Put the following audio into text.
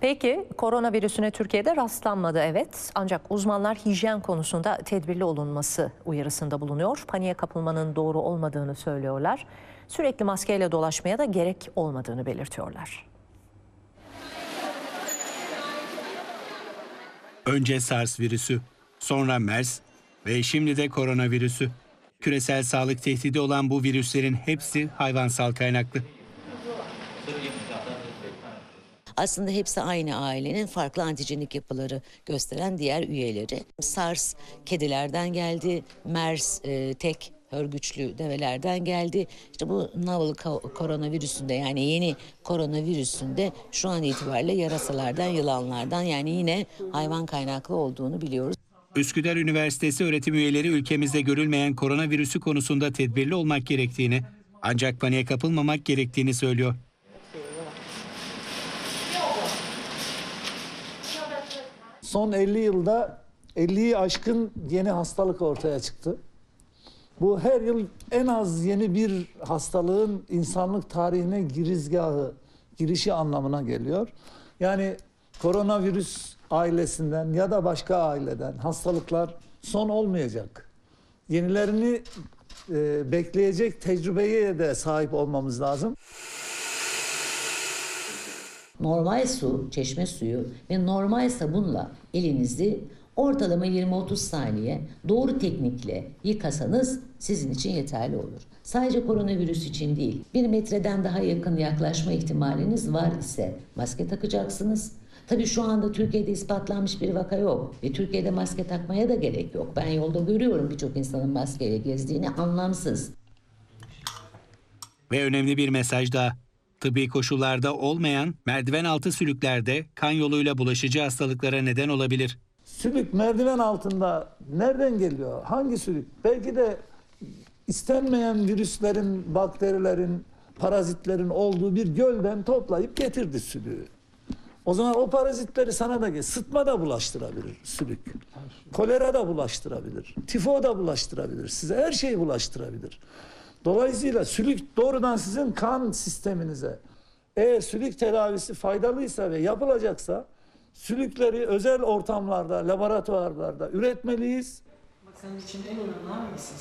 Peki koronavirüsüne Türkiye'de rastlanmadı evet. Ancak uzmanlar hijyen konusunda tedbirli olunması uyarısında bulunuyor. Paniğe kapılmanın doğru olmadığını söylüyorlar. Sürekli maskeyle dolaşmaya da gerek olmadığını belirtiyorlar. Önce SARS virüsü, sonra MERS ve şimdi de koronavirüsü. Küresel sağlık tehdidi olan bu virüslerin hepsi hayvansal kaynaklı. Aslında hepsi aynı ailenin farklı antijenik yapıları gösteren diğer üyeleri. SARS kedilerden geldi, MERS e, tek hörgüçlü develerden geldi. İşte bu novel ko- koronavirüsünde yani yeni koronavirüsünde şu an itibariyle yarasalardan, yılanlardan yani yine hayvan kaynaklı olduğunu biliyoruz. Üsküdar Üniversitesi öğretim üyeleri ülkemizde görülmeyen koronavirüsü konusunda tedbirli olmak gerektiğini, ancak paniğe kapılmamak gerektiğini söylüyor. Son 50 yılda 50'yi aşkın yeni hastalık ortaya çıktı. Bu her yıl en az yeni bir hastalığın insanlık tarihine girizgahı, girişi anlamına geliyor. Yani koronavirüs ailesinden ya da başka aileden hastalıklar son olmayacak. Yenilerini e, bekleyecek tecrübeye de sahip olmamız lazım. Normal su, çeşme suyu ve normal sabunla elinizi ortalama 20-30 saniye doğru teknikle yıkasanız sizin için yeterli olur. Sadece koronavirüs için değil, bir metreden daha yakın yaklaşma ihtimaliniz var ise maske takacaksınız. Tabii şu anda Türkiye'de ispatlanmış bir vaka yok ve Türkiye'de maske takmaya da gerek yok. Ben yolda görüyorum birçok insanın maskeyle gezdiğini anlamsız. Ve önemli bir mesaj daha. Tıbbi koşullarda olmayan merdiven altı sülüklerde kan yoluyla bulaşıcı hastalıklara neden olabilir. Sülük merdiven altında nereden geliyor? Hangi sülük? Belki de istenmeyen virüslerin, bakterilerin, parazitlerin olduğu bir gölden toplayıp getirdi sülüğü. O zaman o parazitleri sana da. Sıtma da bulaştırabilir sülük. Kolera da bulaştırabilir. Tifo da bulaştırabilir. Size her şeyi bulaştırabilir. Dolayısıyla sülük doğrudan sizin kan sisteminize eğer sülük tedavisi faydalıysa ve yapılacaksa sülükleri özel ortamlarda, laboratuvarlarda üretmeliyiz. Bak senin için en önemli hangisi?